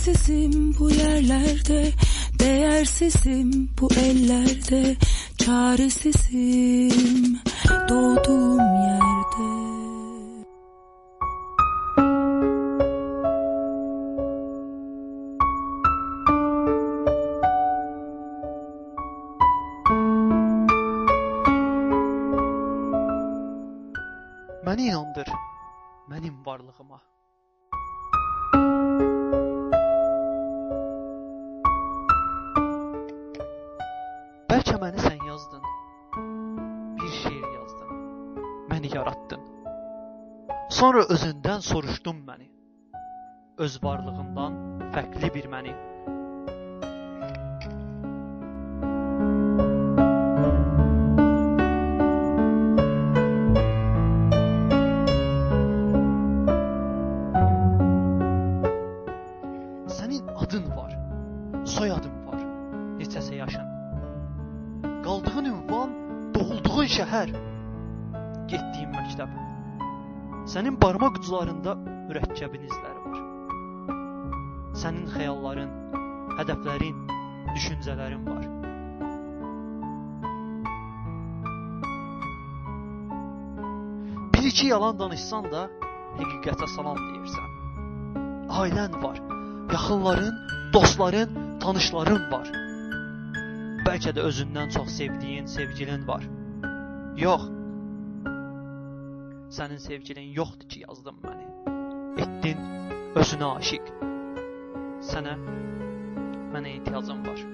Değersizim bu yerlerde Değersizim bu ellerde Çaresizim doğduğum yerde Beni inandır benim varlığıma. Sonra özündən soruşdun məni, öz varlığından fərqli bir məni. çatsan da həqiqətə salam deyirsən. Ailən var, yaxınların, dostların, tanışların var. Bəlkə də özündən çox sevdiyin sevgilin var. Yox. Sənin sevgilin yoxdur ki, yazdın məni. Etdin özünə aşiq. Sənə mənə ehtiyacım var.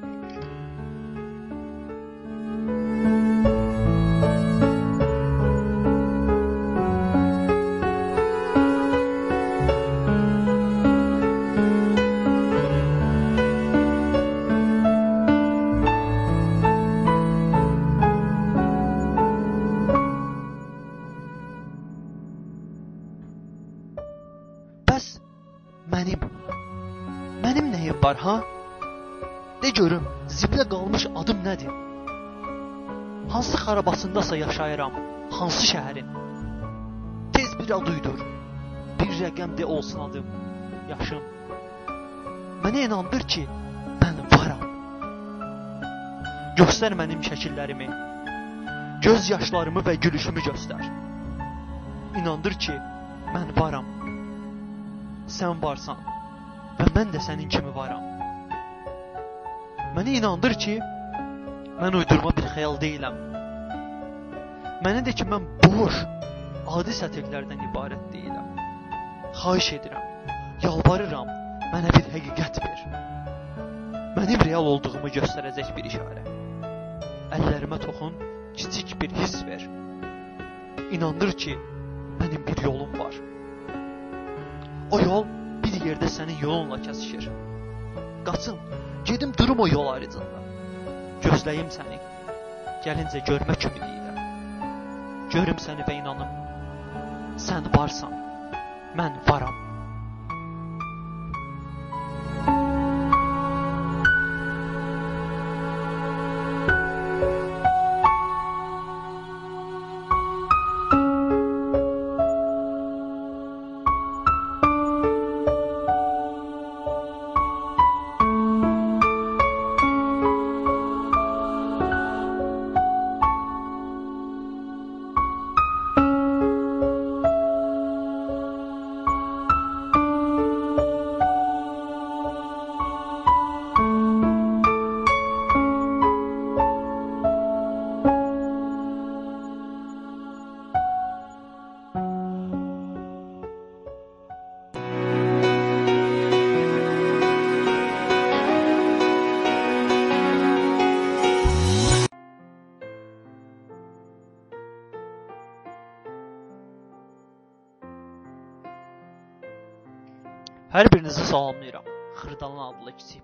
Xarabasındasa yaşayıram? Hansı şəhərin? Tez bir ad uydur. Bir rəqəm de olsun adım, yaşım. Mənə inandır ki, mən varam. Göstər mənim şəkillərimi. Göz yaşlarımı və gülüşümü göstər. İnandır ki, mən varam. Sən varsan və mən də sənin kimi varam. Mənə inandır ki, mən uydurma bir xəyal deyiləm. Mənə də ki, mən boş, adi sətirlərdən ibarət deyiləm. Xahiş edirəm, yalvarıram, mənə bir həqiqət ver. Mənim real olduğumu göstərəcək bir işarə. Əllərimə toxun, kiçik bir hiss ver. İnandır ki, mənim bir yolum var. O yol bir yerdə sənin yolunla kəsişir. Qaçım, gedim durum o yol ayrıcında. Gözləyim səni. Gəlincə görmək ümidi ilə. Görüm səni və inanım. Sən varsan, mən varam.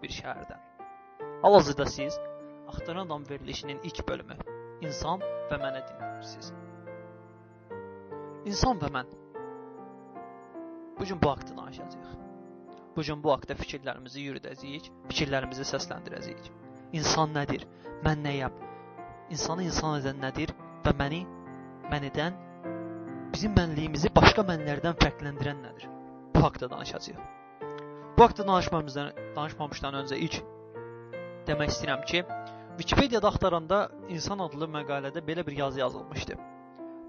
Kiçik bir şəhərdən. Hal-hazırda siz Axtaran adam verilişinin ilk bölümü İnsan və mənə dinləyirsiniz. İnsan və mən. Bu gün bu haqqda danışacağıq. Bu gün bu haqqda fikirlərimizi yürüdəcəyik, fikirlərimizi səsləndirəcəyik. İnsan nədir? Mən nəyəm? İnsanı insan edən nədir və məni mən edən bizim mənliyimizi başqa mənlərdən fərqləndirən nədir? Bu haqqda danışacağıq. Bu haqqda danışmamızdan danışmamışdan öncə ilk demək istəyirəm ki, Wikipediyada axtaranda insan adlı məqalədə belə bir yazı yazılmışdı.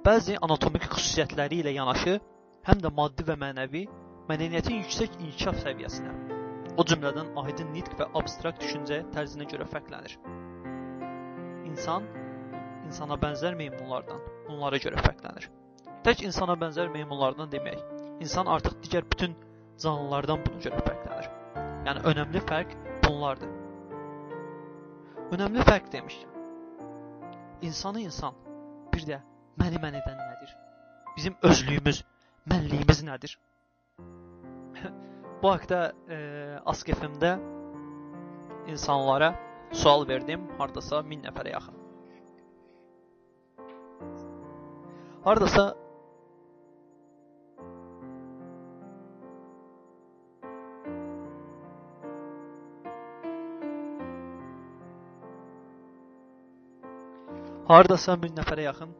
Bəzi anatomik xüsusiyyətləri ilə yanaşı, həm də maddi və mənəvi mədəniyyətin yüksək inkişaf səviyyəsinə, o cümlədən aydın nitq və abstrakt düşüncə tərzinə görə fərqlənir. İnsan insana bənzər meymunlardan bunlara görə fərqlənir. Tək insana bənzər meymunlardan demək, insan artıq digər bütün canlılardan buna görə fərqlənir. Yəni önəmli fərq bunlardır. Önəmli fərq demişkən, insanı insan, bir də məni mən edən nədir? Bizim özlüyümüz, mənliyimiz nədir? Bu haqda e, Ask FM-də insanlara sual verdim, hardasa 1000 nəfərə yaxın. Hardasa Hardasa 1000 nəfərə yaxın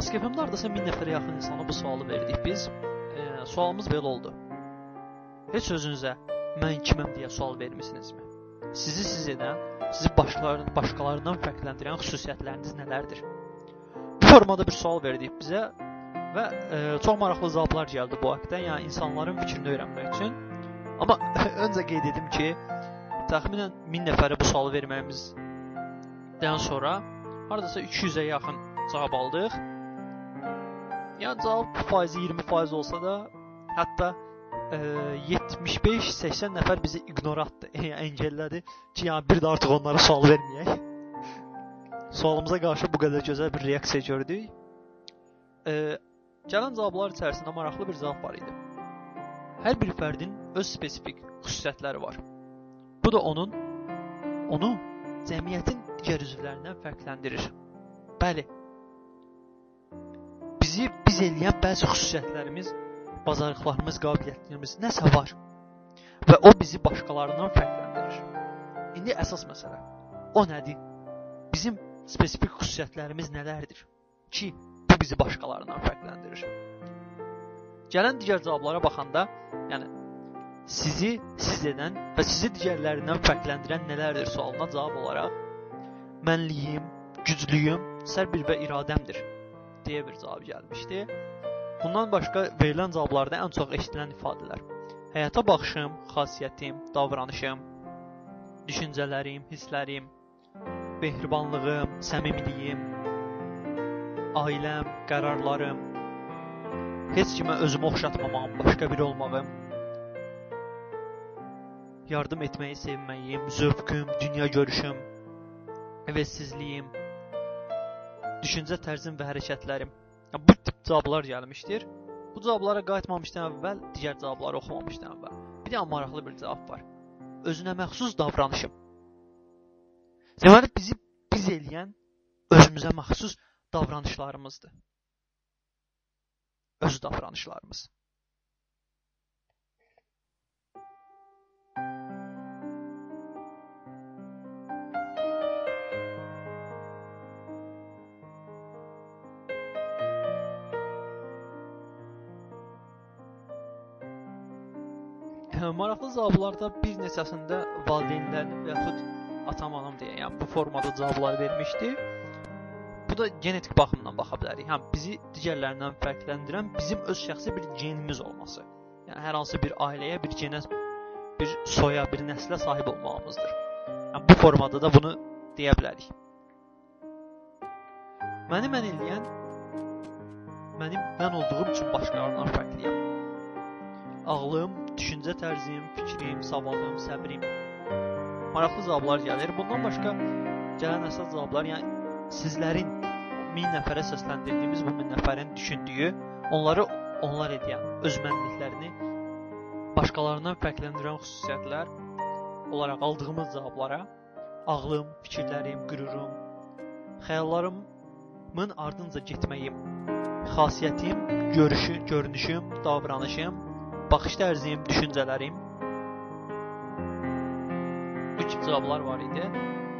Askefemdə hardasa 1000 nəfərə yaxın insana bu sualı verdik biz. E, sualımız belə oldu. Heç özünüzə mən kiməm deyə sual vermisinizmi? Sizi siz edən, sizi başqalarından başqalarından fərqləndirən xüsusiyyətləriniz nələrdir? Bu formada bir sual verdik bizə. Və e, çox maraqlı cavablar gəldi bu haqqda, yəni insanların fikrini öyrənmək üçün. Amma öncə qeyd edim ki, təxminən 1000 nəfərə bu sualı verməyimizdən sonra hardasa 200-ə yaxın cavab aldıq. Yəni cavab faizi 20% olsa da, hətta e, 75-80 nəfər bizi ignoratdı, yəni engellədi ki, yəni bir də artıq onlara sual verməyək. Sualımıza qarşı bu qədər gözəl bir reaksiya gördük. E, Gələn cavablar içərisində maraqlı bir cavab var idi. Hər bir fərdin öz spesifik xüsusiyyətləri var. Bu da onun onu cəmiyyətin digər üzvlərindən fərqləndirir. Bəli. Bizi biz eləyən bəzi xüsusiyyətlərimiz, bacarıqlarımız, qabiliyyətlərimiz nəsə var və o bizi başqalarından fərqləndirir. İndi əsas məsələ o nədir? Bizim spesifik xüsusiyyətlərimiz nələrdir ki, bizi başqalarından fərqləndirir. Gələn digər cavablara baxanda, yəni sizi siz edən və sizi digərlərindən fərqləndirən nələrdir sualına cavab olaraq mənliyim, güclüyüm, səbir və iradəmdir deyə bir cavab gəlmişdi. Bundan başqa verilən cavablarda ən çox eşidilən ifadələr həyata baxışım, xasiyyətim, davranışım, düşüncələrim, hisslərim, mehribanlığım, səmimiliyim, ailəm, qərarlarım, heç kimə özümü oxşatmamağım, başqa biri olmağım, yardım etməyi sevməyim, zövqüm, dünya görüşüm, əvəzsizliyim, düşüncə tərzim və hərəkətlərim. Bu tip cavablar gəlmişdir. Bu cavablara qayıtmamışdan əvvəl digər cavabları oxumamışdan əvvəl. Bir də maraqlı bir cavab var. Özünə məxsus davranışım. Deməli bizi biz eləyən özümüzə məxsus davranışlarımızdır. Öz davranışlarımız. Maraqlı cavablarda bir neçəsində valideynlərin və yaxud atam-anam deyə, yəni bu formada cavablar vermişdi. Bu da genetik baxımdan baxa bilərik. Həm bizi digərlərindən fərqləndirən bizim öz şəxsi bir genimiz olması. Yəni hər hansı bir ailəyə, bir genə, bir soya, bir nəslə sahib olmağımızdır. Yəni bu formada da bunu deyə bilərik. Məni mən eləyən mənim mən olduğum üçün başqalarından fərqliyəm. Ağlım, düşüncə tərzim, fikrim, savadım, səbrim maraqlı cavablar gəlir. Bundan başqa gələn əsas cavablar, yəni sizlərin 1000 nəfərə səsləndirdiyimiz bu 1000 nəfərin düşündüyü, onları onlar edən öz mənliklərini başqalarından fərqləndirən xüsusiyyətlər olaraq aldığımız cavablara ağlım, fikirlərim, qürurum, xəyallarımın ardınca getməyim, xasiyyətim, görüşü, görünüşüm, davranışım, baxış tərzim, düşüncələrim bu kimi cavablar var idi.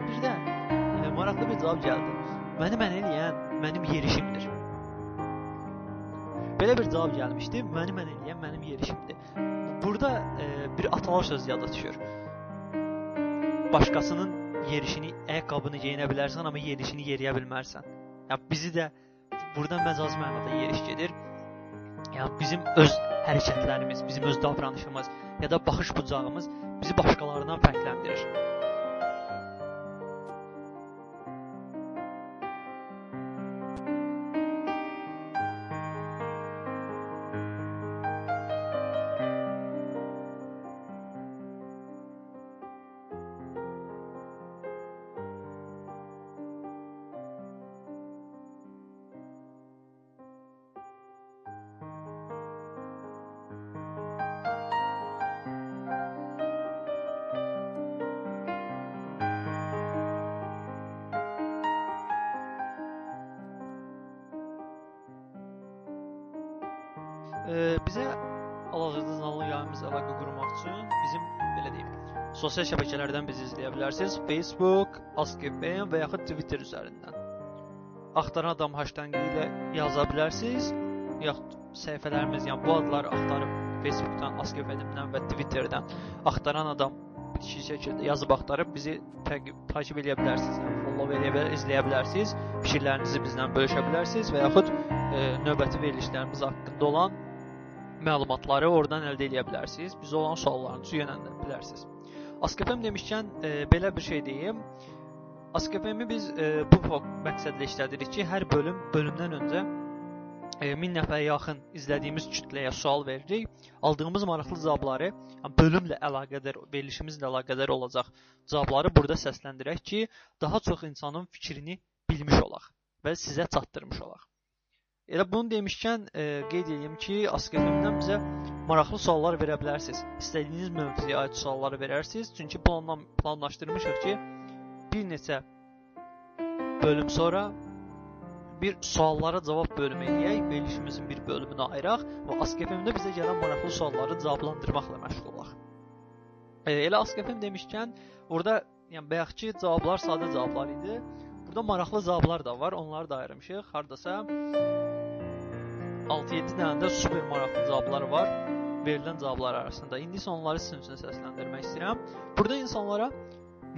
Bir də e, maraqlı bir cavab gəldi. Məni mən eləyən mənim yerişimdir. Belə bir cavab gəlmişdi. Məni mən eləyən mənim yerişimdir. Burada e, bir atalar söz yada düşür. Başqasının yerişini, ayaqqabını geyinə bilərsən, amma yerişini yeriyə bilmərsən. Yəni bizi də burada məcazi mənada yeriş gedir. Yəni bizim öz hərəkətlərimiz, bizim öz davranışımız ya da baxış bucağımız bizi başqalarından fərqləndirir. Sosial şəbəkələrdən bizi izləyə bilərsiniz. Facebook, Ask.fm və yaxud Twitter üzərindən. Axtaran adam hashtag ilə yaza bilərsiniz. Yaxud səhifələrimiz, yəni bu adları axtarıb Facebookdan, Ask.fm-dən və Twitterdən axtaran adam bitişik şəkildə yazıb axtarıb bizi təqib, takib edə bilərsiniz, yəni follow edə bilər, izləyə bilərsiniz. Fikirlərinizi bizlə bölüşə bilərsiniz və yaxud e, növbəti verilişlərimiz haqqında olan məlumatları oradan əldə edə bilərsiniz. Bizə olan suallarınızı yönəldə bilərsiniz. Askepem demişkən e, belə bir şey deyim. Askepemi biz e, bu məqsədlə işlədirik ki, hər bölüm bölümdən öncə 1000 nəfərə yaxın izlədiyimiz kütləyə sual veririk. Aldığımız maraqlı cavabları, yəni bölümlə əlaqədar, verilişimizlə əlaqədar olacaq cavabları burada səsləndirək ki, daha çox insanın fikrini bilmiş olaq və sizə çatdırmış olaq. Elə bunu demişkən e, qeyd edeyim ki, Askefemdən bizə maraqlı suallar verə bilərsiniz. İstədiyiniz mövzuya aid sualları verərsiniz. Çünki planla planlaşdırmışıq ki, bir neçə bölüm sonra bir suallara cavab bölümü eləyək, verilişimizin bir bölümünü ayıraq və Askefemdə bizə gələn maraqlı sualları cavablandırmaqla məşğul olaq. E, elə Askefem demişkən, burada yəni bayaqki cavablar sadə cavablar idi. Burada maraqlı cavablar da var, onları da ayırmışıq. Hardasa 6-7 dənə də super maraqlı cavablar var verilən cavablar arasında. İndi isə onları sizin üçün səsləndirmək istəyirəm. Burada insanlara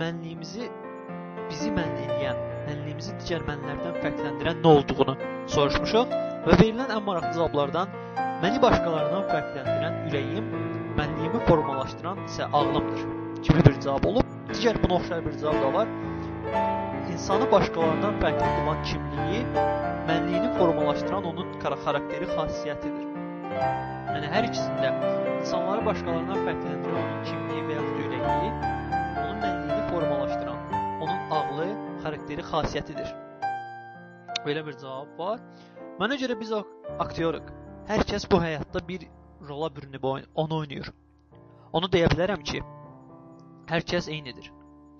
mənliyimizi bizi mənli edən, mənliyimizi digər mənlərdən fərqləndirən nə olduğunu soruşmuşuq və verilən ən maraqlı cavablardan məni başqalarından fərqləndirən ürəyim, mənliyimi formalaşdıran isə ağlımdır kimi bir cavab olub. Digər buna oxşar bir cavab da var. İnsanı başqalarından fərqli qılan kimliyi, mənliyini formalaşdıran onun xarakteri xassiyyətidir. Yəni hər ikisində insanları başqalarından fərqləndirən onun kimliyi və ya ürəyi, onun mənliyini formalaşdıran ağlı xarakteri xassiyyətidir. Belə bir cavab var. Mənə görə biz aktyoruq. Hər kəs bu həyatda bir rola bürünüb onu oynayır. Onu deyə bilərəm ki, hər kəs eynidir.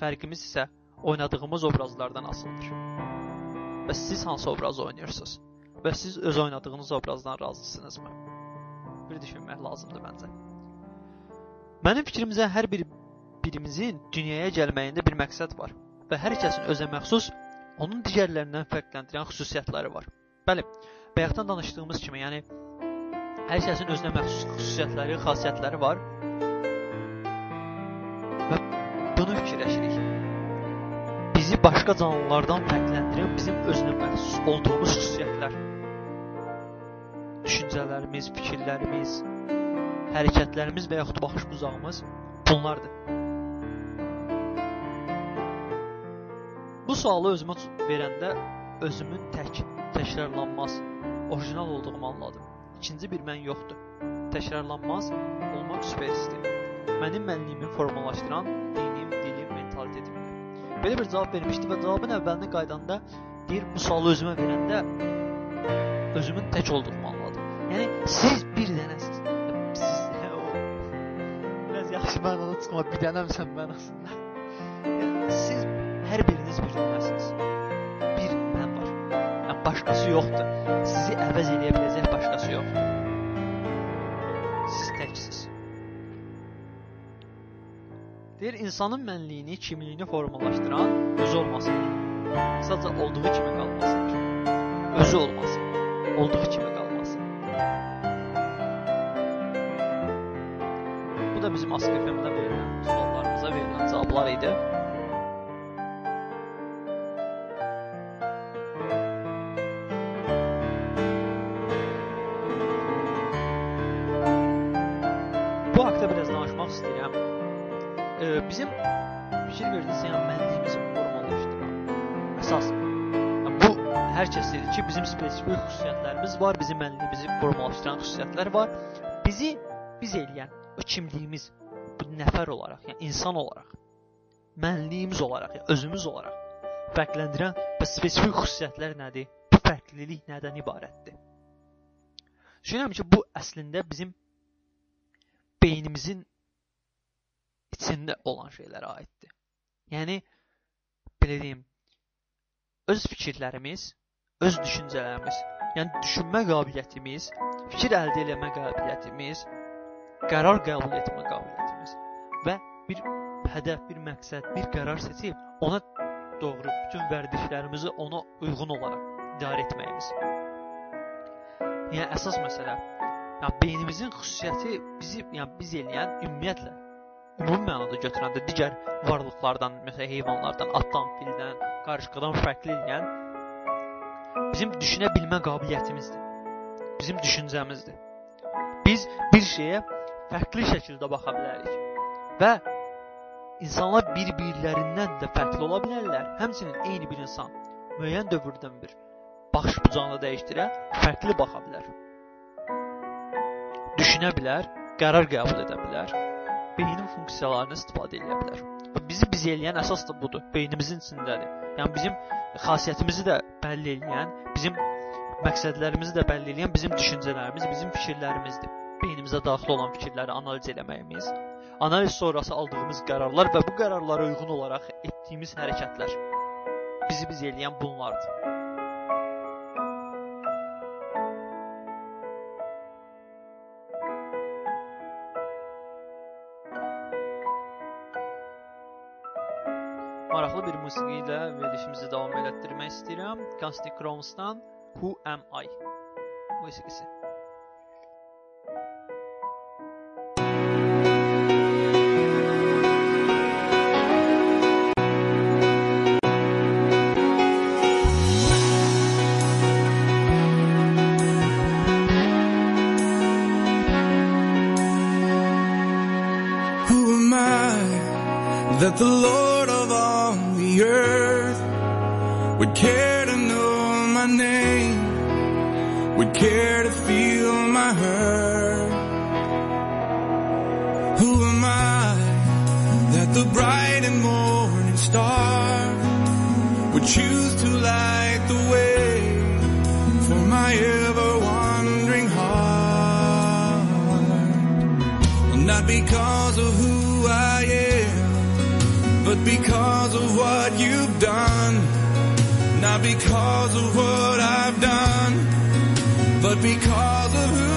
Fərqimiz isə oynadığımız obrazlardan asılıdır. Və siz hansı obrazı oynayırsınız? Və siz öz oynadığınız obrazdan razısınızmı? Bir düşünmək lazımdır məncə. Mənim fikrimcə hər bir birimizin dünyaya gəlməyində bir məqsəd var və hər kəsin özə məxsus onun digərlərindən fərqləndirən xüsusiyyətləri var. Bəli, bayaqdan danışdığımız kimi, yəni hər kəsin özünə məxsus xüsusiyyətləri, xassiyyətləri var. Və başqa canlılardan fərqləndirən bizim özünə məxsus olduğumuz xüsusiyyətlər. Düşüncələrimiz, fikirlərimiz, hərəkətlərimiz və yaxud baxış buzağımız bunlardır. Bu sualı özümə verəndə özümün tək, təkrarlanmaz, orijinal olduğumu anladım. İkinci bir mən yoxdur. Təkrarlanmaz olmaq superistim. Mənim mənliyimi formalaşdıran. Belə bir cavab vermişdi və cavabın əvvəlinə qaydanda deyir, bu sualı özümə verəndə özümün tək olduğumu anladım. Yəni siz bir dənəsiz. Siz hə, o biraz yaxşı mənada çıxma, bir dənəmsən mən aslında. Yəni, siz hər biriniz bir nümunəsiniz. Bir mən var. Yəni başqası yoxdur. Sizi əvəz edə biləcək başqası yoxdur. Deyir, insanın mənliyini, kimliyini formalaşdıran özü olmasıdır. Sadəcə olduğu kimi qalmasıdır. Özü olması, olduğu kimi qalması. Bu da bizim Ask FM-də verilən suallarımıza verilən cavablar idi. Xüsusiyyətlərimiz var, bizim mənliyimizi formalaşdıran xüsusiyyətlər var. Bizi biz eləyən o kimliyimiz bu nəfər olaraq, yəni insan olaraq, mənliyimiz olaraq, yəni özümüz olaraq fərqləndirən və spesifik xüsusiyyətlər nədir? Bu fərqlilik nədən ibarətdir? Düşünürəm ki, bu əslində bizim beynimizin içində olan şeylərə aiddir. Yəni belə deyim, öz fikirlərimiz, öz düşüncələrimiz, yəni düşünmə qabiliyyətimiz, fikir əldə etmə qabiliyyətimiz, qərar qəbul etmə qabiliyyətimiz və bir hədəf, bir məqsəd, bir qərar seçib ona doğru bütün vərdişlərimizi ona uyğun olaraq idarə etməyimiz. Yəni əsas məsələ, yəni beynimizin xüsusiyyəti bizi, yəni biz eləyən ümumiyyətlə ümumi mənada götürəndə digər varlıqlardan, məsələn heyvanlardan, atdan, fildən, qarışqadan fərqli edən bizim düşünə bilmə qabiliyyətimizdir. Bizim düşüncəmizdir. Biz bir şeyə fərqli şəkildə baxa bilərik və insanlar bir-birlərindən də fərqli ola bilərlər. Həmçinin eyni bir insan müəyyən dövrdən bir baxış bucağını dəyişdirə, fərqli baxa bilər. Düşünə bilər, qərar qəbul edə bilər, beynin funksiyalarını istifadə edə bilər. Və bizi biz eləyən əsas da budur, beynimizin içindədir. Yəni bizim xasiyyətimizi də bəlli edən, bizim məqsədlərimizi də bəlli edən bizim düşüncələrimiz, bizim fikirlərimizdir. Beynimizə daxil olan fikirləri analiz etməyimiz, analiz sonrası aldığımız qərarlar və bu qərarlara uyğun olaraq etdiyimiz hərəkətlər bizi biz eləyən bunlardır. ile verilişimizi davam etdirmək istəyirəm. Casting Crowns'dan Who Am I? Bu Musiqisi. But because of who I am, but because of what you've done. Not because of what I've done, but because of who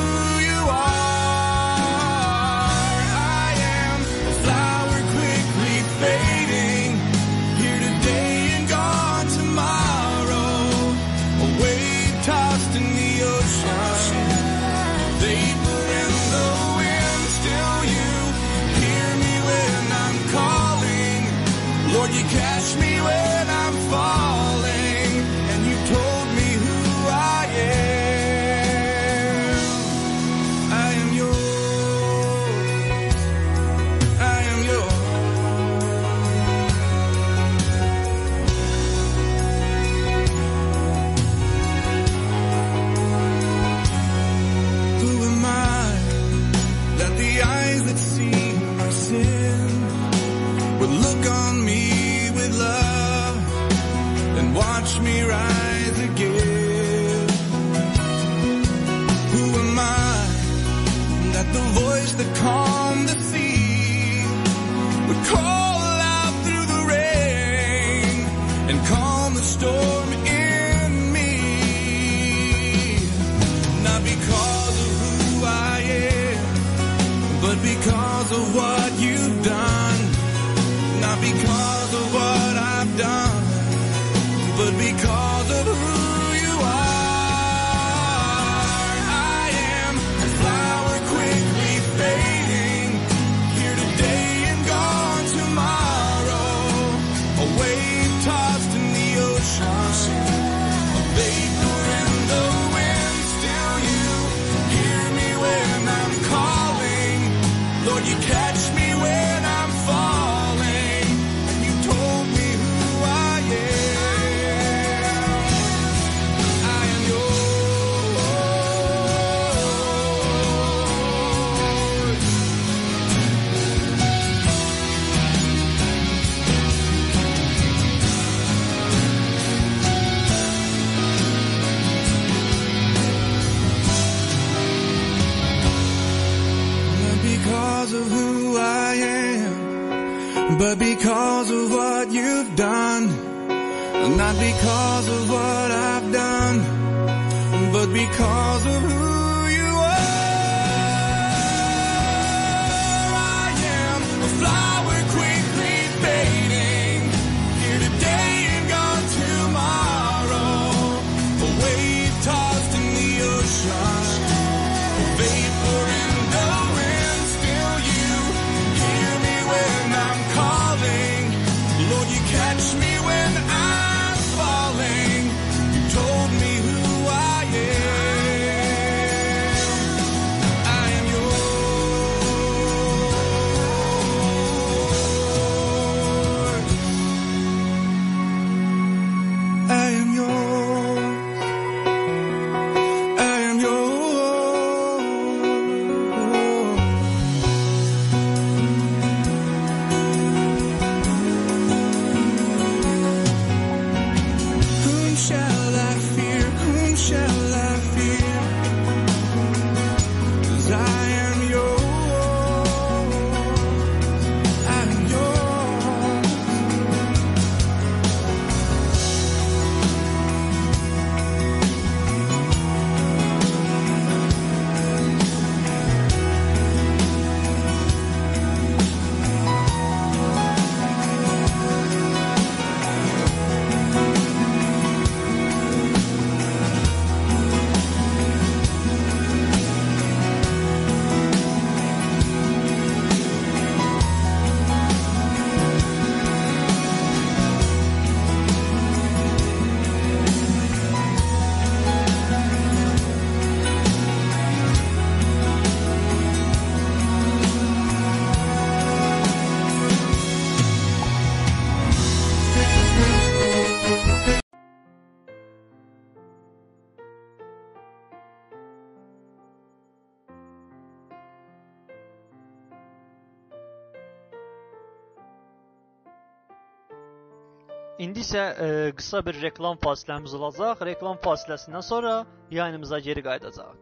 isə e, qısa bir reklam fasiləmiz olacaq. Reklam fasiləsindən sonra yayınımıza geri qayıdacağıq.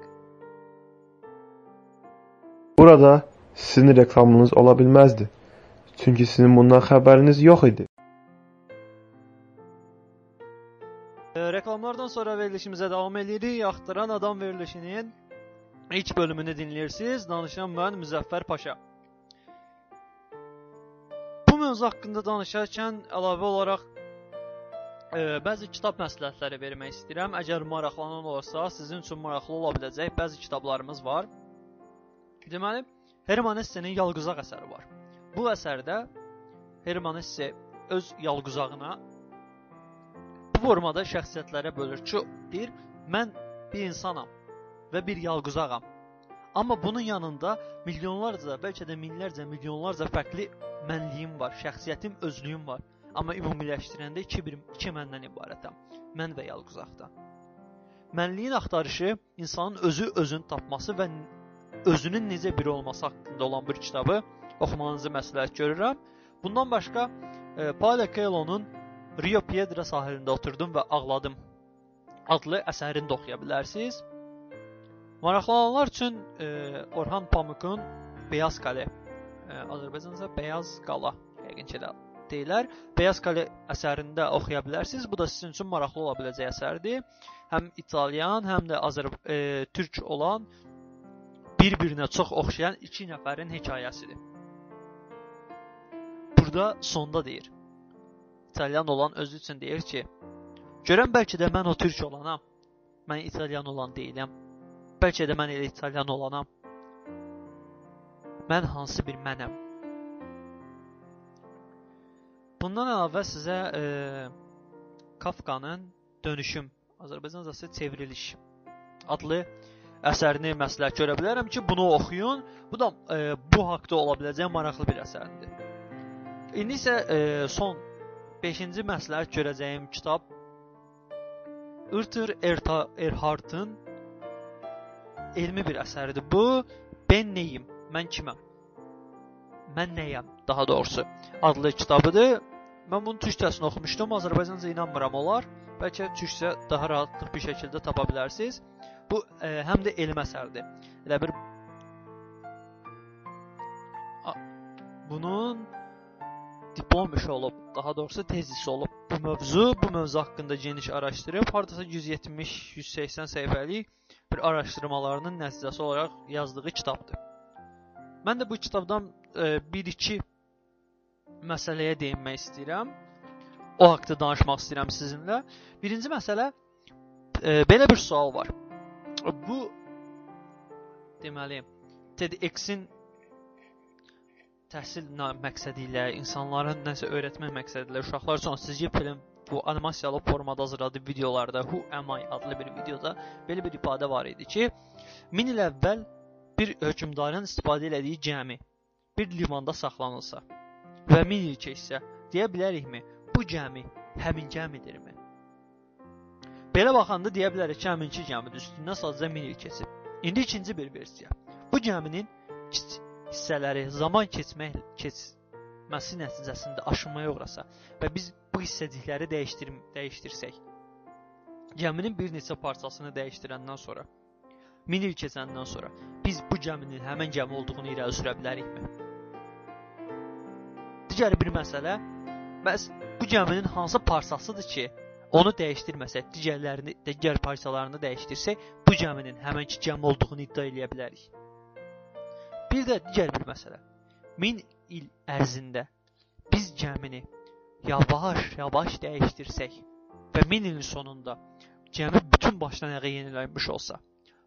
Burada sizin reklamınız ola bilməzdi. Çünki sizin bundan xəbəriniz yox idi. E, reklamlardan sonra verilişimizə davam edirik. Axtaran adam verilişinin ilk bölümünü dinləyirsiniz. Danışan mən Müzəffər Paşa. Bu mövzu haqqında danışarkən əlavə olaraq e, bəzi kitab məsləhətləri vermək istəyirəm. Əgər maraqlanan olursa, sizin üçün maraqlı ola biləcək bəzi kitablarımız var. Deməli, Herman Hessenin Yalquzaq əsəri var. Bu əsərdə Herman Hesse öz yalquzağına bu formada şəxsiyyətlərə bölür ki, deyir, mən bir insanam və bir yalquzağam. Amma bunun yanında milyonlarca, bəlkə də minlərcə, milyonlarca fərqli mənliyim var, şəxsiyyətim, özlüyüm var. Amma ümumiləşdirəndə iki bir iki məndən ibarətəm. Mən və yalquzaqdan. Mənliyin axtarışı insanın özü özünü tapması və özünün necə biri olması haqqında olan bir kitabı oxumanızı məsləhət görürəm. Bundan başqa e, Paulo Coelho'nun Rio Piedra sahilində oturdum və ağladım adlı əsərini də oxuya bilərsiniz. Maraqlananlar üçün e, Orhan Pamukun Beyaz Qale, e, Azərbaycanca Beyaz Qala yəqin ki də deyirlər. Beyaz Qale əsərində oxuya bilərsiniz. Bu da sizin üçün maraqlı ola biləcək əsərdir. Həm İtalyan, həm də Azər e, türk olan bir-birinə çox oxşayan iki nəfərin hekayəsidir. Burada sonda deyir. İtalyan olan özü üçün deyir ki, görən bəlkə də mən o türk olanam. Mən İtalyan olan deyiləm. Bəlkə də mən elə İtalyan olanam. Mən hansı bir mənəm? Bundan əlavə sizə e, Kafkanın Dönüşüm Azərbaycancası çevriliş adlı əsərini məsləhət görə bilərəm ki, bunu oxuyun. Bu da e, bu haqqda ola biləcək maraqlı bir əsərdir. İndi isə e, son 5-ci məsləhət görəcəyim kitab Erta Erhardtın elmi bir əsəridir. Bu Ben neyim? Mən kiməm? Mən nəyəm? Daha doğrusu adlı kitabıdır. Mən bunun türkçəsini oxumuşdum. Azərbaycanca inanmıram olar. Bəlkə türkçə daha rahatlıq bir şəkildə tapa bilərsiniz. Bu e, həm də elm əsərdir. Elə bir A, bunun diplom işi olub, daha doğrusu tezisi olub. Bu mövzu, bu mövzu haqqında geniş araşdırıb, hardasa 170-180 səhifəlik bir araşdırmalarının nəticəsi olaraq yazdığı kitabdır. Mən də bu kitabdan 1-2 e, məsələyə değinmək istəyirəm. O haqqda danışmaq istəyirəm sizinlə. Birinci məsələ e, belə bir sual var. Bu deməli TEDx-in təhsil məqsədi ilə, insanlara nəsə öyrətmək məqsədi ilə uşaqlar üçün sizcə film bu animasiyalı formada hazırladığı videolarda Who Am I adlı bir videoda belə bir ifadə var idi ki, 1000 il əvvəl bir hökmdarın istifadə etdiyi gəmi bir limanda saxlanılsa və 1000 il keçsə, deyə bilərikmi, bu gəmi həmin gəmidirmi? Belə baxanda deyə bilərik ki, həminki gəmidir, üstündən sadəcə 1000 il keçib. İndi ikinci bir versiya. Bu gəminin hissələri zaman keçmək keçməsi nəticəsində aşınmaya uğrasa və biz bu hissəcikləri dəyişdir dəyişdirsək, gəminin bir neçə parçasını dəyişdirəndən sonra 1000 il keçəndən sonra biz bu gəminin həmin gəmi olduğunu irəli sürə bilərikmi? Digər bir məsələ, bəs bu gəminin hansı parçasıdır ki, onu dəyişdirməsək, digərlərini, digər parçalarını dəyişdirsək, bu gəminin həmənki gəmi olduğunu iddia edə bilərik. Bir də digər bir məsələ. 1000 il ərzində biz gəmini yavaş-yavaş dəyişdirsək və 1000 ilin sonunda gəmi bütün başdan ayağa yenilənmiş olsa,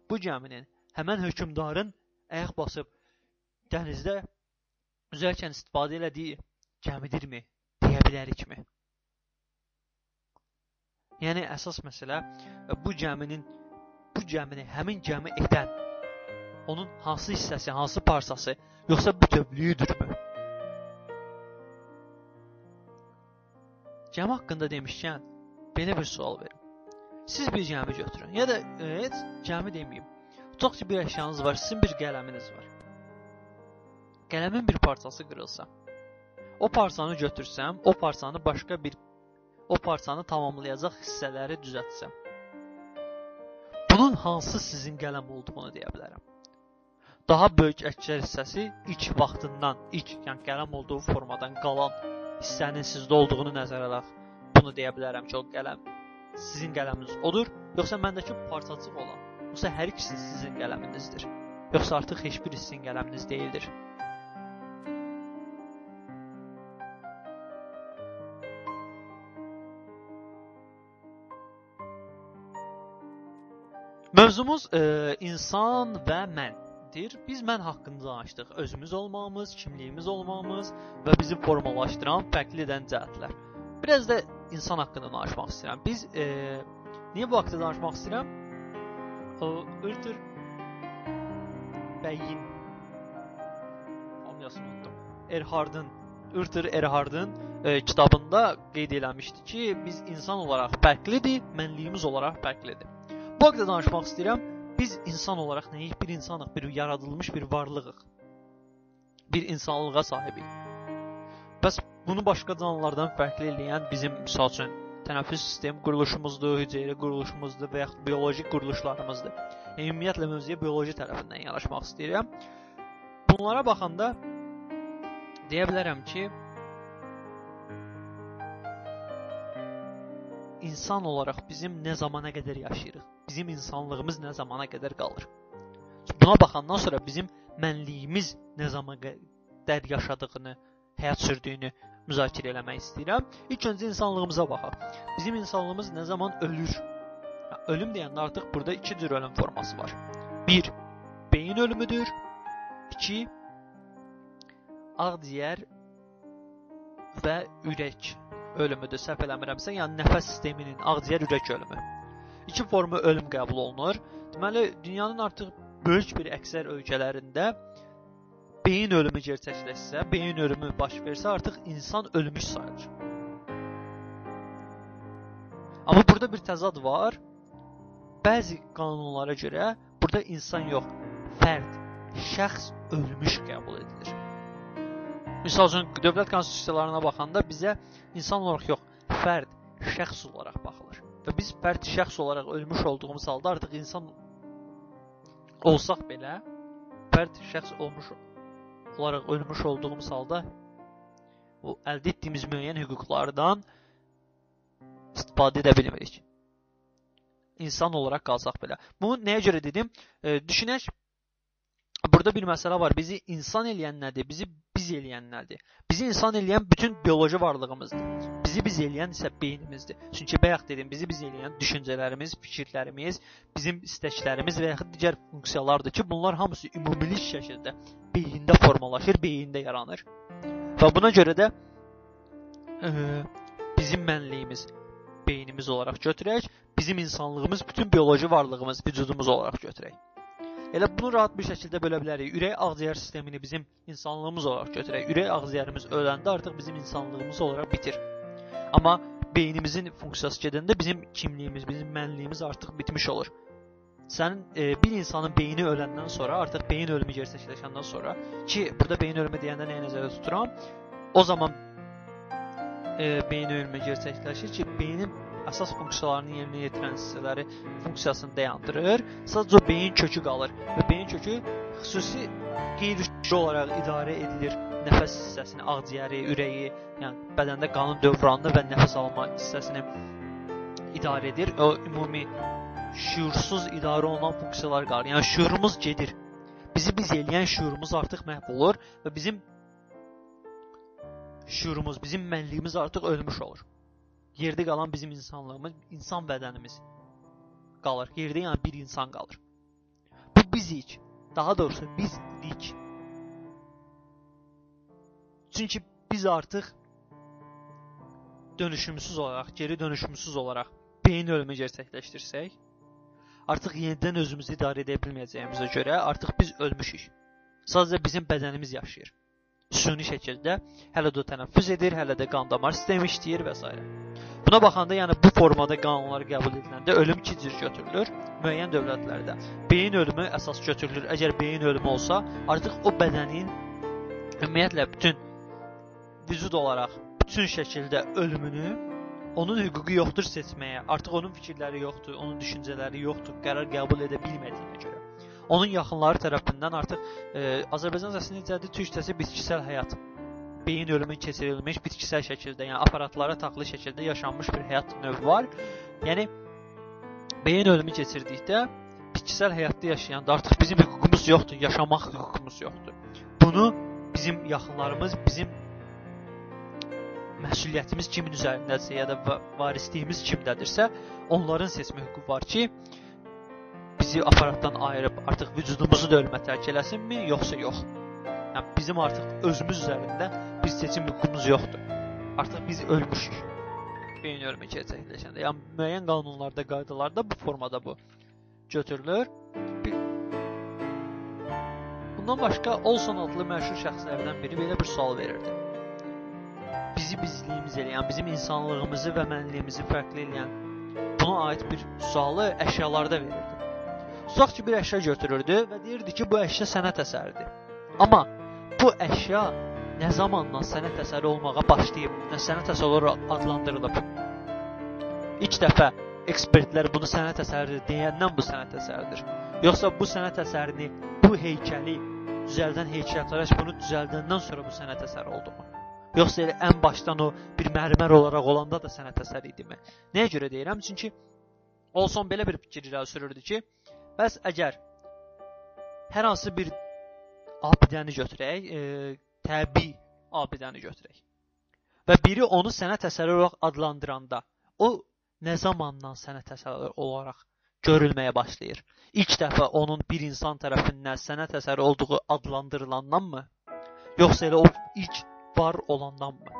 bu gəminin həmən hökmdarın ayaq basıb dənizdə üzərkən istifadə elədiyi gəmidirmi deyə bilərikmi? Yəni əsas məsələ bu gəminin bu gəmini həmin gəmi edən onun hansı hissəsi, hansı parçası, yoxsa bütövlüyüdürmü? Gəmi haqqında demişkən, belə bir sual verim. Siz bir gəmi götürün, ya da heç gəmi deməyim. Tutaq ki, bir əşyanız var, sizin bir qələminiz var. Qələmin bir parçası qırılsa, o parçanı götürsəm, o parçanı başqa bir o parçanı tamamlayacaq hissələri düzəltsəm. Bunun hansı sizin qələm olduğunu deyə bilərəm. Daha böyük əksər hissəsi ilk vaxtından, ilk yəni qələm olduğu formadan qalan hissənin sizdə olduğunu nəzərə alaq. Bunu deyə bilərəm ki, o qələm sizin qələminiz odur, yoxsa məndəki parçacıq olan, yoxsa hər ikisi sizin qələminizdir. Yoxsa artıq heç bir sizin qələminiz deyildir. Mövzumuz e, insan və məndir. Biz mən haqqında danışdıq. Özümüz olmağımız, kimliyimiz olmağımız və bizi formalaşdıran fərqli edən cəhətlər. Biraz da insan haqqında danışmaq istəyirəm. Biz e, niyə bu haqqda danışmaq istəyirəm? O Ürtür bəyin familiyasını unutdum. Erhardın, Ürtür Erhardın e, kitabında qeyd eləmişdi ki, biz insan olaraq fərqlidir, mənliyimiz olaraq fərqlidir. Bu haqqda danışmaq istəyirəm. Biz insan olaraq nəyik? Bir insanıq, bir yaradılmış bir varlığıq. Bir insanlığa sahibik. Bəs bunu başqa canlılardan fərqli eləyən bizim misal üçün tənəffüs sistem quruluşumuzdur, hüceyrə quruluşumuzdur və yaxud bioloji quruluşlarımızdır. Yəni, ümumiyyətlə mövzuya bioloji tərəfindən yanaşmaq istəyirəm. Bunlara baxanda deyə bilərəm ki, insan olaraq bizim nə zamana qədər yaşayırıq? Bizim insanlığımız nə zamana qədər qalır? Buna baxandan sonra bizim mənliyimiz nə zamana qədər yaşadığını, həyat sürdüyünü müzakirə eləmək istəyirəm. İlk öncə insanlığımıza baxaq. Bizim insanlığımız nə zaman ölür? Ölüm deyəndə artıq burada iki cür ölüm forması var. 1. Beyin ölümüdür. 2. Ağciyər və ürək ölümüdür. Səhv eləmirəmsə, yəni nəfəs sisteminin ağciyər ürək ölümü. İki formu ölüm qəbul olunur. Deməli, dünyanın artıq böyük bir əksər ölkələrində beyin ölümü gerçəkləşsə, beyin ölümü baş versə, artıq insan ölmüş sayılır. Amma burada bir təzad var. Bəzi qanunlara görə burada insan yox, fərd, şəxs ölmüş qəbul edilir. Məsəl üçün dövlət konstitusiyalarına baxanda bizə insan olaraq yox, fərd, şəxs olaraq baxılır. Və biz fərd, şəxs olaraq ölmüş olduğumuz halda artıq insan olsaq belə, fərd, şəxs olmuş olaraq ölmüş olduğumuz halda o əldə etdiyimiz müəyyən hüquqlardan istifadə edə bilmirik. İnsan olaraq qalsaq belə. Bunu nəyə görə dedim? E, düşünək, burada bir məsələ var. Bizi insan eləyən nədir? Bizi biz eləyən nədir? Bizi insan eləyən bütün bioloji varlığımızdır. Bizi biz eləyən isə beynimizdir. Çünki bayaq dedim, bizi biz eləyən düşüncələrimiz, fikirlərimiz, bizim istəklərimiz və yaxud digər funksiyalardır ki, bunlar hamısı ümumilik şəkildə beyində formalaşır, beyində yaranır. Və buna görə də ə, bizim mənliyimiz beynimiz olaraq götürək, bizim insanlığımız, bütün bioloji varlığımız, vücudumuz olaraq götürək. Elə bunu rahat bir şəkildə bölə bilərik. Ürək ağciyər sistemini bizim insanlığımız olaraq götürək. Ürək ağciyərimiz öləndə artıq bizim insanlığımız olaraq bitir. Amma beynimizin funksiyası gedəndə bizim kimliyimiz, bizim mənliyimiz artıq bitmiş olur. Sənin e, bir insanın beyni öləndən sonra, artıq beyin ölümü gerçəkləşəndən sonra ki, burada beyin ölümü deyəndə nəyi nəzərdə tuturam? O zaman e, beyin ölümü gerçəkləşir ki, beynin əsas funksiyalarını yerinə yetirən hissələri funksiyasını dayandırır. Sadəcə beyin kökü qalır və beyin kökü xüsusi qeyri-şüuri olaraq idarə edilir. Nəfəs hissəsini, ağciyəri, ürəyi, yəni bədəndə qanın dövranını və nəfəs alma hissəsini idarə edir. O ümumi şuursuz idarə olunan funksiyalar qalır. Yəni şuurumuz gedir. Bizi biz eləyən şuurumuz artıq məhv olur və bizim şuurumuz, bizim mənliyimiz artıq ölmüş olur. Yerdə qalan bizim insanlığımız, insan bədənimiz qalır. Yerdə yəni bir insan qalır. Bu bizik. Daha doğrusu biz idik. Çünki biz artıq dönüşümsüz olaraq, geri dönüşümsüz olaraq beyin ölümü gerçəkləşdirsək, artıq yenidən özümüzü idarə edə bilməyəcəyimizə görə artıq biz ölmüşük. Sadəcə bizim bədənimiz yaşayır. Süni şəkildə hələ də tənəffüs edir, hələ də qan damar sistemi işləyir və s. Buna baxanda, yəni bu formada qanunlar qəbul ediləndə ölüm iki cür götürülür müəyyən dövlətlərdə. Beyin ölümü əsas götürülür. Əgər beyin ölümü olsa, artıq o bədənin ümumiyyətlə bütün vücud olaraq bütün şəkildə ölümünü onun hüququ yoxdur seçməyə. Artıq onun fikirləri yoxdur, onun düşüncələri yoxdur, qərar qəbul edə bilmədiyinə görə. Onun yaxınları tərəfindən artıq e, Azərbaycan səsinin necədir? Türkçəsi bitkisel həyat. Beyin ölümü keçirilmiş bitkisel şəkildə, yəni aparatlara taxılı şəkildə yaşanmış bir həyat növü var. Yəni beyin ölümü keçirdikdə bitkisel həyatda yaşayanda artıq bizim hüququmuz yoxdur, yaşamaq hüququmuz yoxdur. Bunu bizim yaxınlarımız, bizim məsuliyyətimiz kimin üzərindədirsə ya da varisliyimiz kimdədirsə, onların seçmə hüququ var ki, bizi aparatdan ayırıb artıq vücudumuzu da ölmə tərk eləsinmi, yoxsa yox? Yəni bizim artıq özümüz üzərində seçim hüququmuz yoxdur. Artıq biz ölmüşük. Beyin ölümü gerçəkləşəndə. Yəni müəyyən qanunlarda, qaydalarda bu formada bu götürülür. Bundan başqa Olson adlı məşhur şəxslərdən biri belə bir sual verirdi. Bizi bizliyimiz eləyən, bizim insanlığımızı və mənliyimizi fərqli eləyən buna aid bir sualı əşyalarda verirdi. Tutaq ki, bir əşya götürürdü və deyirdi ki, bu əşya sənət əsəridir. Amma bu əşya nə zamandan sənət əsəri olmağa başlayıb, nə sənət əsəri olaraq adlandırılıb? İlk dəfə ekspertlər bunu sənət əsəridir deyəndən bu sənət əsəridir. Yoxsa bu sənət əsərini, bu heykəli düzəldən heykəltaraş bunu düzəldəndən sonra bu sənət əsəri oldumu? Yoxsa elə ən başdan o bir mərmər olaraq olanda da sənət əsəri idimi? Nəyə görə deyirəm? Çünki Olson belə bir fikir irəli sürürdü ki, bəs əgər hər hansı bir abidəni götürək, e, təbii abidəni götürək və biri onu sənət əsəri olaraq adlandıranda, o nə zamandan sənət əsəri olaraq görülməyə başlayır? İlk dəfə onun bir insan tərəfindən sənət əsəri olduğu adlandırılandanmı? Yoxsa elə o ilk var olandanmı?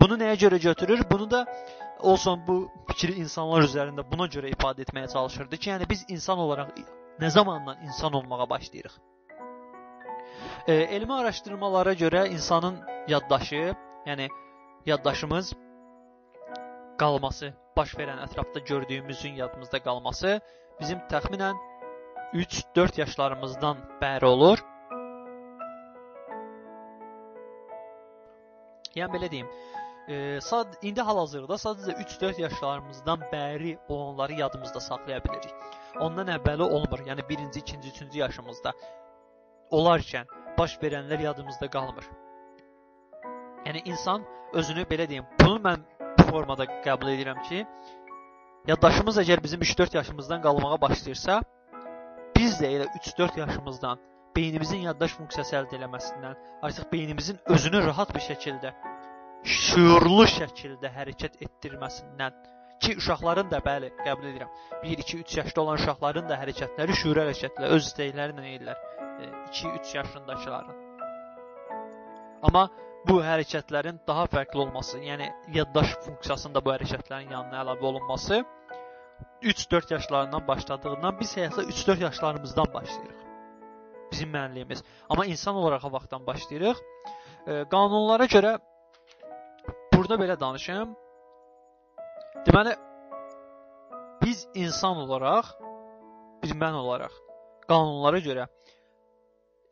Bunu nəyə görə götürür? Bunu da Olson bu fikri insanlar üzərində buna görə ifadə etməyə çalışırdı ki, yəni biz insan olaraq nə zamandan insan olmağa başlayırıq? E, elmi araşdırmalara görə insanın yaddaşı, yəni yaddaşımız qalması, baş verən ətrafda gördüyümüzün yadımızda qalması bizim təxminən 3-4 yaşlarımızdan bəri olur. Yəni belə deyim, e, sad indi hal-hazırda sadəcə 3-4 yaşlarımızdan bəri olanları yadımızda saxlaya bilirik. Ondan əvvəli olmur. Yəni 1-ci, 2-ci, 3-cü yaşımızda olarkən baş verənlər yadımızda qalmır. Yəni insan özünü belə deyim, bunu mən bu formada qəbul edirəm ki, yaddaşımız əgər bizim 3-4 yaşımızdan qalmağa başlayırsa, biz də elə 3-4 yaşımızdan beynimizin yaddaş funksiyası əldə eləməsindən, artıq beynimizin özünü rahat bir şəkildə, şuurlu şəkildə hərəkət etdirməsindən ki, uşaqların da bəli, qəbul edirəm. 1, 2, 3 yaşda olan uşaqların da hərəkətləri şuur hərəkətləri, öz istəkləri ilə edirlər. 2, 3 yaşındakıların. Amma bu hərəkətlərin daha fərqli olması, yəni yaddaş funksiyasında bu hərəkətlərin yanına əlavə olunması 3-4 yaşlarından başladığından biz həyata 3-4 yaşlarımızdan başlayırıq bizim mənliyimiz. Amma insan olaraq o vaxtdan başlayırıq. E, qanunlara görə burada belə danışım. Deməli biz insan olaraq, bir mən olaraq qanunlara görə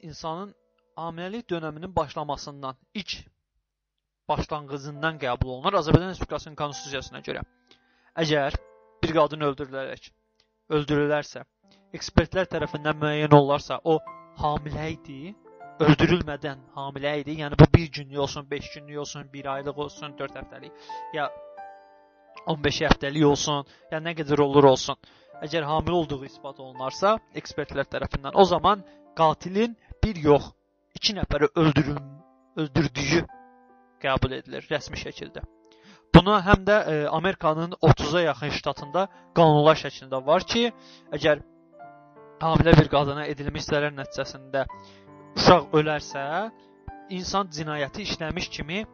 insanın hamiləlik dövrünün başlamasından, ilk başlanğıcından qəbul olunur Azərbaycan Respublikasının konstitusiyasına görə. Əgər bir qadın öldürülərək öldürülərsə, ekspertlər tərəfindən müəyyən olarsa, o hamilə idi, öldürülmədən hamilə idi. Yəni bu 1 günlük olsun, 5 günlük olsun, 1 aylıq olsun, 4 həftəlik ya 15 həftəlik olsun, ya nə qədər olur olsun. Əgər hamilə olduğu isbat olunarsa ekspertlər tərəfindən, o zaman qatilin bir yox, 2 nəfəri öldürül öldürdüyü qəbul edilir rəsmi şəkildə. Buna həm də e, Amerikanın 30-a yaxın ştatında qanunlar şəklində var ki, əgər hamilə bir qadına edilmiş zərər nəticəsində uşaq ölərsə, insan cinayəti işləmiş kimi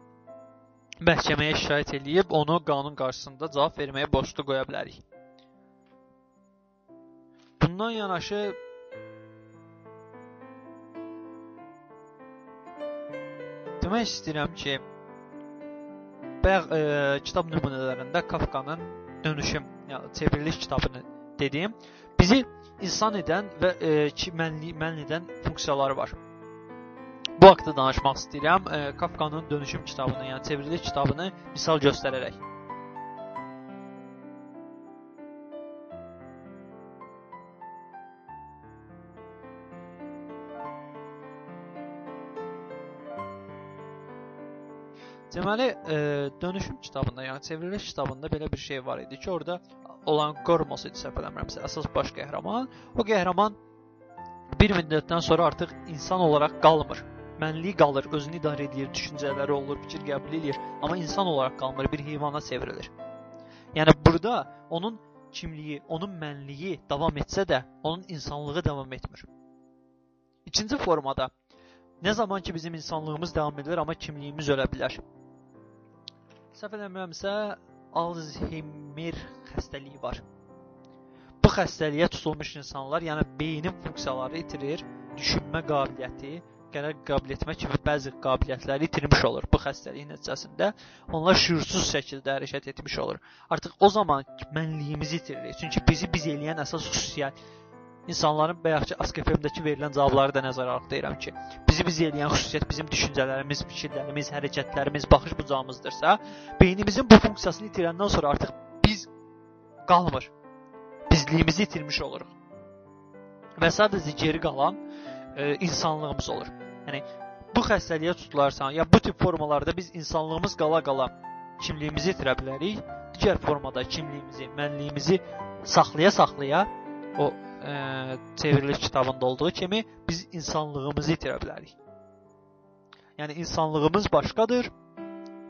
məhkəməyə şikayət eləyib onu qanun qarşısında cavab verməyə borclu qoya bilərik. Bundan yanaşı demək istəyirəm ki, bayaq e, kitab nümunələrində Kafkanın Dönüşüm, yəni çevriliş kitabını dedim. Bizi insan edən və e, ki mənli, mənl edən funksiyaları var. Bu haqqda danışmaq istəyirəm. E, Kafkanın Dönüşüm kitabını, yəni çevriliş kitabını misal göstərərək. Deməli, e, dönüşüm kitabında, yəni çevriliş kitabında belə bir şey var idi ki, orada olan Gormos idi səhv eləmirəmsə, əsas baş qəhrəman. O qəhrəman bir müddətdən sonra artıq insan olaraq qalmır. Mənliyi qalır, özünü idarə edir, düşüncələri olur, fikir qəbul edir, amma insan olaraq qalmır, bir heyvana çevrilir. Yəni burada onun kimliyi, onun mənliyi davam etsə də, onun insanlığı davam etmir. İkinci formada nə zaman ki bizim insanlığımız davam edir, amma kimliyimiz ölə bilər. Səhv eləmirəmsə, Alzheimer xəstəliyi var. Bu xəstəliyə tutulmuş insanlar, yəni beynin funksiyaları itirir, düşünmə qabiliyyəti, qərar qəbul etmə kimi bəzi qabiliyyətləri itirmiş olur bu xəstəliyin nəticəsində. Onlar şüursuz şəkildə hərəkət etmiş olur. Artıq o zaman mənliyimizi itiririk. Çünki bizi biz eləyən əsas xüsusiyyət insanların bayaqçı ASKFM-dəki verilən cavabları da nəzərə alıb deyirəm ki, bizi biz eləyən xüsusiyyət bizim düşüncələrimiz, fikirlərimiz, hərəkətlərimiz, baxış bucağımızdırsa, beynimizin bu funksiyasını itirəndən sonra artıq biz qalmır. Bizliyimizi itirmiş oluruq. Və sadəcə geri qalan e, insanlığımız olur. Yəni bu xəstəliyə tutularsan, ya bu tip formalarda biz insanlığımız qala-qala kimliyimizi itirə bilərik. Digər formada kimliyimizi, mənliyimizi saxlaya-saxlaya o ə, çevriliş kitabında olduğu kimi biz insanlığımızı itirə bilərik. Yəni insanlığımız başqadır,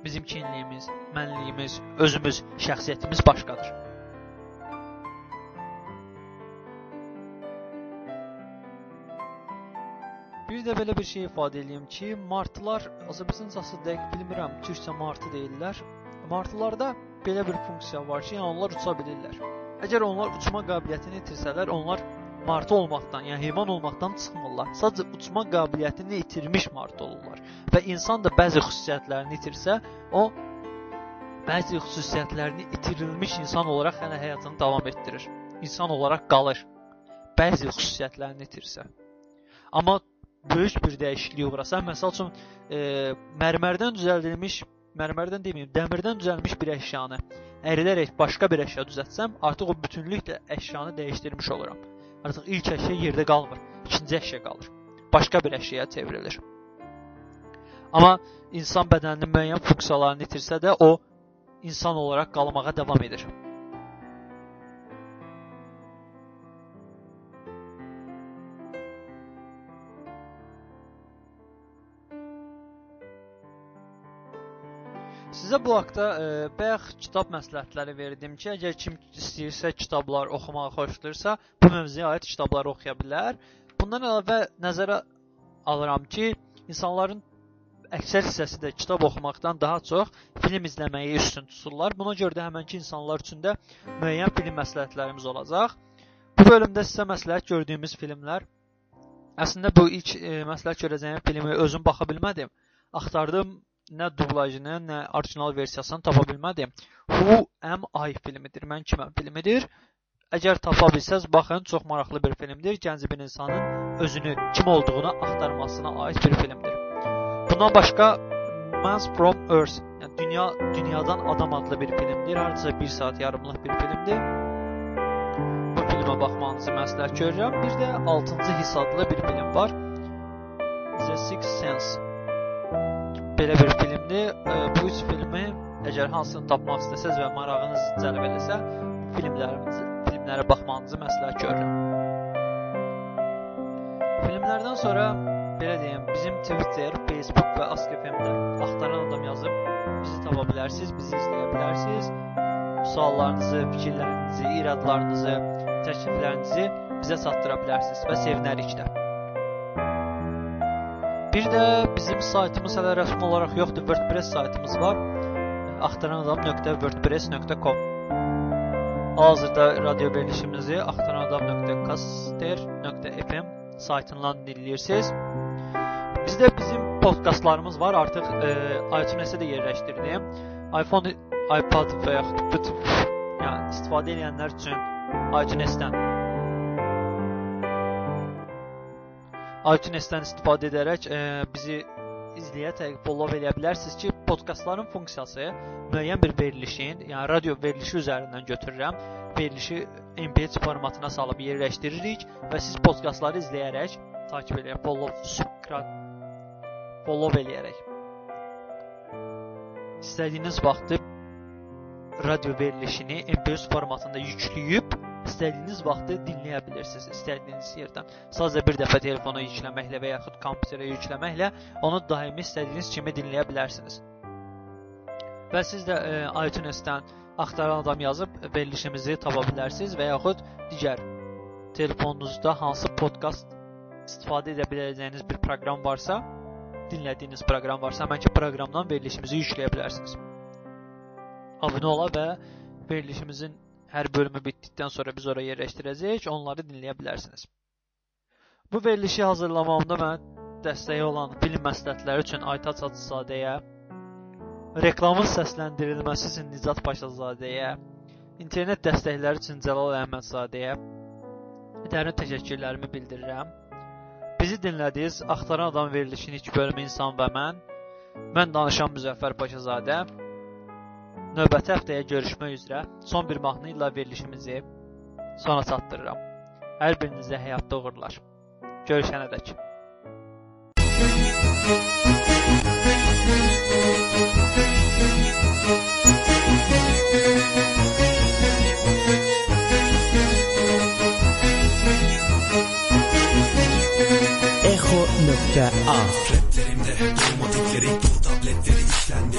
bizim kimliyimiz, mənliyimiz, özümüz, şəxsiyyətimiz başqadır. Bir də belə bir şey ifadə edeyim ki, martılar Azərbaycancası dəqiq bilmirəm, türkcə martı deyirlər. Martılarda belə bir funksiya var ki, yəni onlar uça bilirlər. Əgər onlar uçma qabiliyyətini itirsələr, onlar martı olmaqdan, yəni heyvan olmaqdan çıxmırlar. Sadəcə uçma qabiliyyətini itirmiş martı olurlar. Və insan da bəzi xüsusiyyətlərini itirsə, o bəzi xüsusiyyətlərini itirilmiş insan olaraq hələ həyatını davam etdirir. İnsan olaraq qalır. Bəzi xüsusiyyətlərini itirsə. Amma böyük bir dəyişikliyə uğrasa, məsəl üçün e, mərmərdən düzəldilmiş, mərmərdən deməyim, dəmirdən düzəlmiş bir əşyanı əridərək başqa bir əşya düzəltsəm, artıq o bütünlüklə əşyanı dəyişdirmiş oluram. Artıq ilk əşya yerdə qalmır, ikinci əşya qalır. Başqa bir əşyaya çevrilir. Amma insan bədəninin müəyyən funksiyalarını itirsə də o insan olaraq qalmağa davam edir. Sizə bu haqda e, bayaq kitab məsləhətləri verdim ki, əgər kim istəyirsə kitablar oxumağı xoşlayırsa, bu mövzuya aid kitabları oxuya bilər. Bundan əlavə nəzərə alıram ki, insanların əksər hissəsi də kitab oxumaqdan daha çox film izləməyi üstün tuturlar. Buna görə də həmənki insanlar üçün də müəyyən film məsləhətlərimiz olacaq. Bu bölümdə sizə məsləhət gördüyümüz filmlər Əslində bu ilk e, məsləhət görəcəyim filmi özüm baxa bilmədim. Axtardım nə dublajını, nə orijinal versiyasını tapa bilmədim. Who Am I filmidir. Mən kiməm filmidir. Əgər tapa bilsəz, baxın, çox maraqlı bir filmdir. Gənc bir insanın özünü, kim olduğunu axtarmasına aid bir filmdir. Bundan başqa Man's from Earth, yəni dünya dünyadan adam adlı bir filmdir. Hardasa 1 saat yarımlıq bir filmdir. Bu filmə baxmanızı məsləhət görürəm. Bir də 6-cı hiss adlı bir film var. The Sixth Sense belə bir filmdir. Bu üç filmi əgər hansını tapmaq istəsəz və marağınız cəlb eləsə, filmlərimizi, filmlərə baxmanızı məsləhət görürəm. Filmlərdən sonra belə deyim, bizim Twitter, Facebook və Ask.fm-də axtaran adam yazıb bizi tapa bilərsiniz, bizi izləyə bilərsiniz. Suallarınızı, fikirlərinizi, iradlarınızı, təkliflərinizi bizə çatdıra bilərsiniz və sevinərik də. Bir də bizim saytımız hələ rəsmi olaraq yoxdur. WordPress saytımız var. axtaranadam.wordpress.com Hazırda radio verilişimizi axtaranadam.caster.fm saytından dinləyirsiniz. Bizdə bizim podkastlarımız var. Artıq e, iTunes-ə də yerləşdirdim. iPhone, iPad və yaxud bütün yəni istifadə edənlər üçün iTunes-dən iTunes-dən istifadə edərək e, bizi izləyərək follow eləyə bilərsiniz ki, podkastların funksiyası müəyyən bir verilişin, yəni radio verilişi üzərindən götürürəm, verilişi MP3 formatına salıb yerləşdiririk və siz podkastları izləyərək takib eləyək, follow, subscribe, follow eləyərək istədiyiniz vaxtı radio verilişini MP3 formatında yükləyib istədiyiniz vaxtı dinləyə bilirsiniz, istədiyiniz yerdən. Sadəcə bir dəfə telefona yükləməklə və yaxud kompüterə yükləməklə onu daimi istədiyiniz kimi dinləyə bilərsiniz. Və siz də e, iTunes-dən axtaran adam yazıb verilişimizi tapa bilərsiniz və yaxud digər telefonunuzda hansı podkast istifadə edə biləcəyiniz bir proqram varsa, dinlədiyiniz proqram varsa, həmin ki proqramdan verilişimizi yükləyə bilərsiniz. Abunə ola və verilişimizin hər bölümü bitdikdən sonra biz ora yerləşdirəcəyik, onları dinləyə bilərsiniz. Bu verilişi hazırlamamda mənə dəstəyi olan film məsləhətləri üçün Aytaç Hacızadəyə, reklamın səsləndirilməsi üçün Nicat Paşazadəyə, internet dəstəkləri üçün Cəlal Əhmədzadəyə dərin təşəkkürlərimi bildirirəm. Bizi dinlədiniz. Axtaran adam verilişinin ilk bölümü insan və mən. Mən danışan Müzəffər Paşazadə. Növbəti həftəyə görüşmək üzrə son bir mahnı ilə verilişimizi sona çatdırıram. Hər birinizə həyatda uğurlar. Görüşənədək. Echo.a Raplerimde domatikleri, dur tabletleri işlendi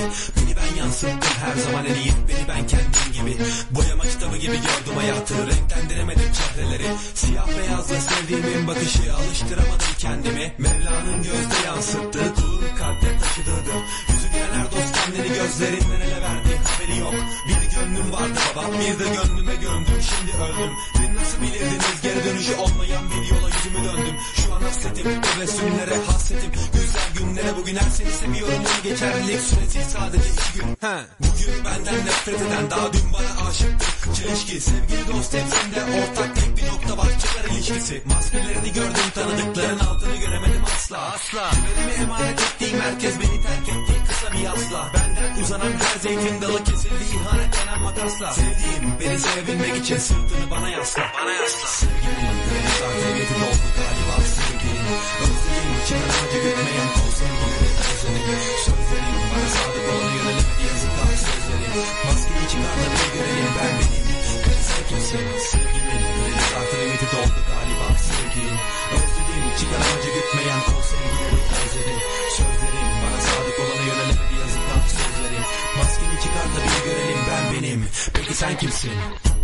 yansıttım her zaman en iyi Beni ben kendim gibi. Boyama kitabı gibi gördüm hayatı. Renklendiremedim çehreleri. Siyah beyazla sevdiğimin bakışı. Alıştıramadım kendimi. Mevla'nın gözde yansıttığı Kur kalpte taşıdığım Yüzü gülen dost kendini gözlerinden ele verdi Haberi yok. Bir gönlüm vardı baba Bir de gönlüme gömdüm. Şimdi öldüm. Bir nasıl bilirdiniz? Geri dönüşü olmayan bir yola yüzümü döndüm. Şu an hasretim tebessümlere hasretim. Güzel günlere bugün her seni seviyorum. Onu geçerlilik süresi sadece iki gün. He. Bugün benden nefret eden daha dün bana aşıktı. Çelişki sevgili dost hepsinde ortak tek bir nokta var çıkar ilişkisi. Maskelerini gördüm tanıdıkların altını göremedim asla. Asla. Güvenimi emanet ettiğim herkes beni terk etti kısa bir Benden uzanan her zeytin dalı kesildi. İhanet denen makasla Sevdiğim beni sevebilmek için sırtını bana yasla. Bana yasla. Sevgilim güveni sarfiyeti doldu galiba. Sevdiğim Özledim. Çıkan acı gütmeyen kol sevgileri özledim. Sözlerim bana sadık olana yönelemedi yazıklar sözlerim. Maskeyi çıkar da bir görelim ben benim. Beni sen kimsin sevgilim güveni sarfiyeti doldu galiba. Sevdiğim Özledim. Çıkan acı gütmeyen kol sevgileri özledim. Sözlerim bana sadık olana Maskeni çıkar da bir görelim ben benim Peki sen kimsin?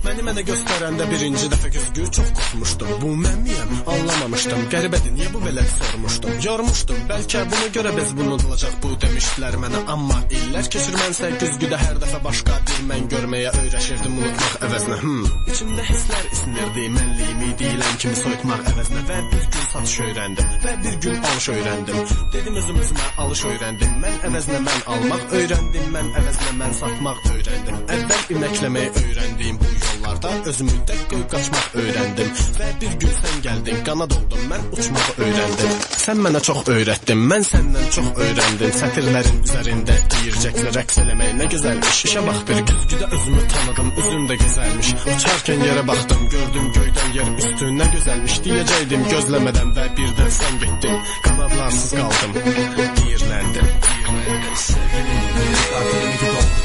Məni mənə göstərəndə birinci dəfə güzgü çox qorxmuşdum. Bu mən miyəm? Anlamamışdım. Qəribədir, niyə bu belə sormuşdum? Yormuşdum. Bəlkə buna görə biz bunu olacaq bu demişdilər mənə, amma illər keçir mənsə güzgüdə hər dəfə başqa bir mən görməyə öyrəşirdim unutmaq əvəzinə. Hmm. İçimdə hisslər isinirdi, mənliyimi deyilən kimi soyutmaq əvəzinə və bir gün satış öyrəndim və bir gün alış öyrəndim. Dedim özüm özümə alış öyrəndim. Mən əvəzinə mən almaq öyrəndim, mən əvəzinə mən satmaq öyrəndim. Əvvəl iməkləməyi öyrəndiyim bu yol yollarda özümü tək qoyub qaçmaq öyrəndim və bir gün sən gəldin, qanad oldum, mən uçmağı öyrəndim. Sən mənə çox öyrətdin, mən səndən çox öyrəndim. Sətirlərin üzərində deyircəklə rəqs eləmək nə gözəlmiş. İşə bax bir güzgüdə özümü tanıdım, üzüm də gözəlmiş. Uçarkən yerə baxdım, gördüm göydən yer üstü nə gözəlmiş. Deyəcəydim gözləmədən və birdən sən getdin. Qanadlarsız qaldım, deyirləndim. Deyirləndim. Sevgilim, bir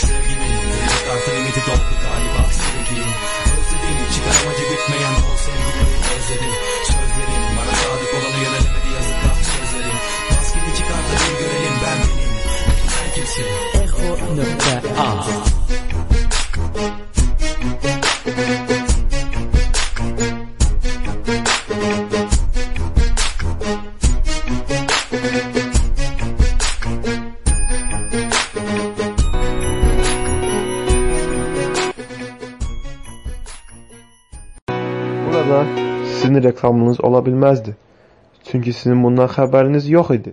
Sevgimin limit artı limiti doldu galiba sevgilim Özlediğim çıkarmaca bitmeyen o sevgimi özledim Reklamınız ola bilməzdi. Çünki sizin bundan xəbəriniz yox idi.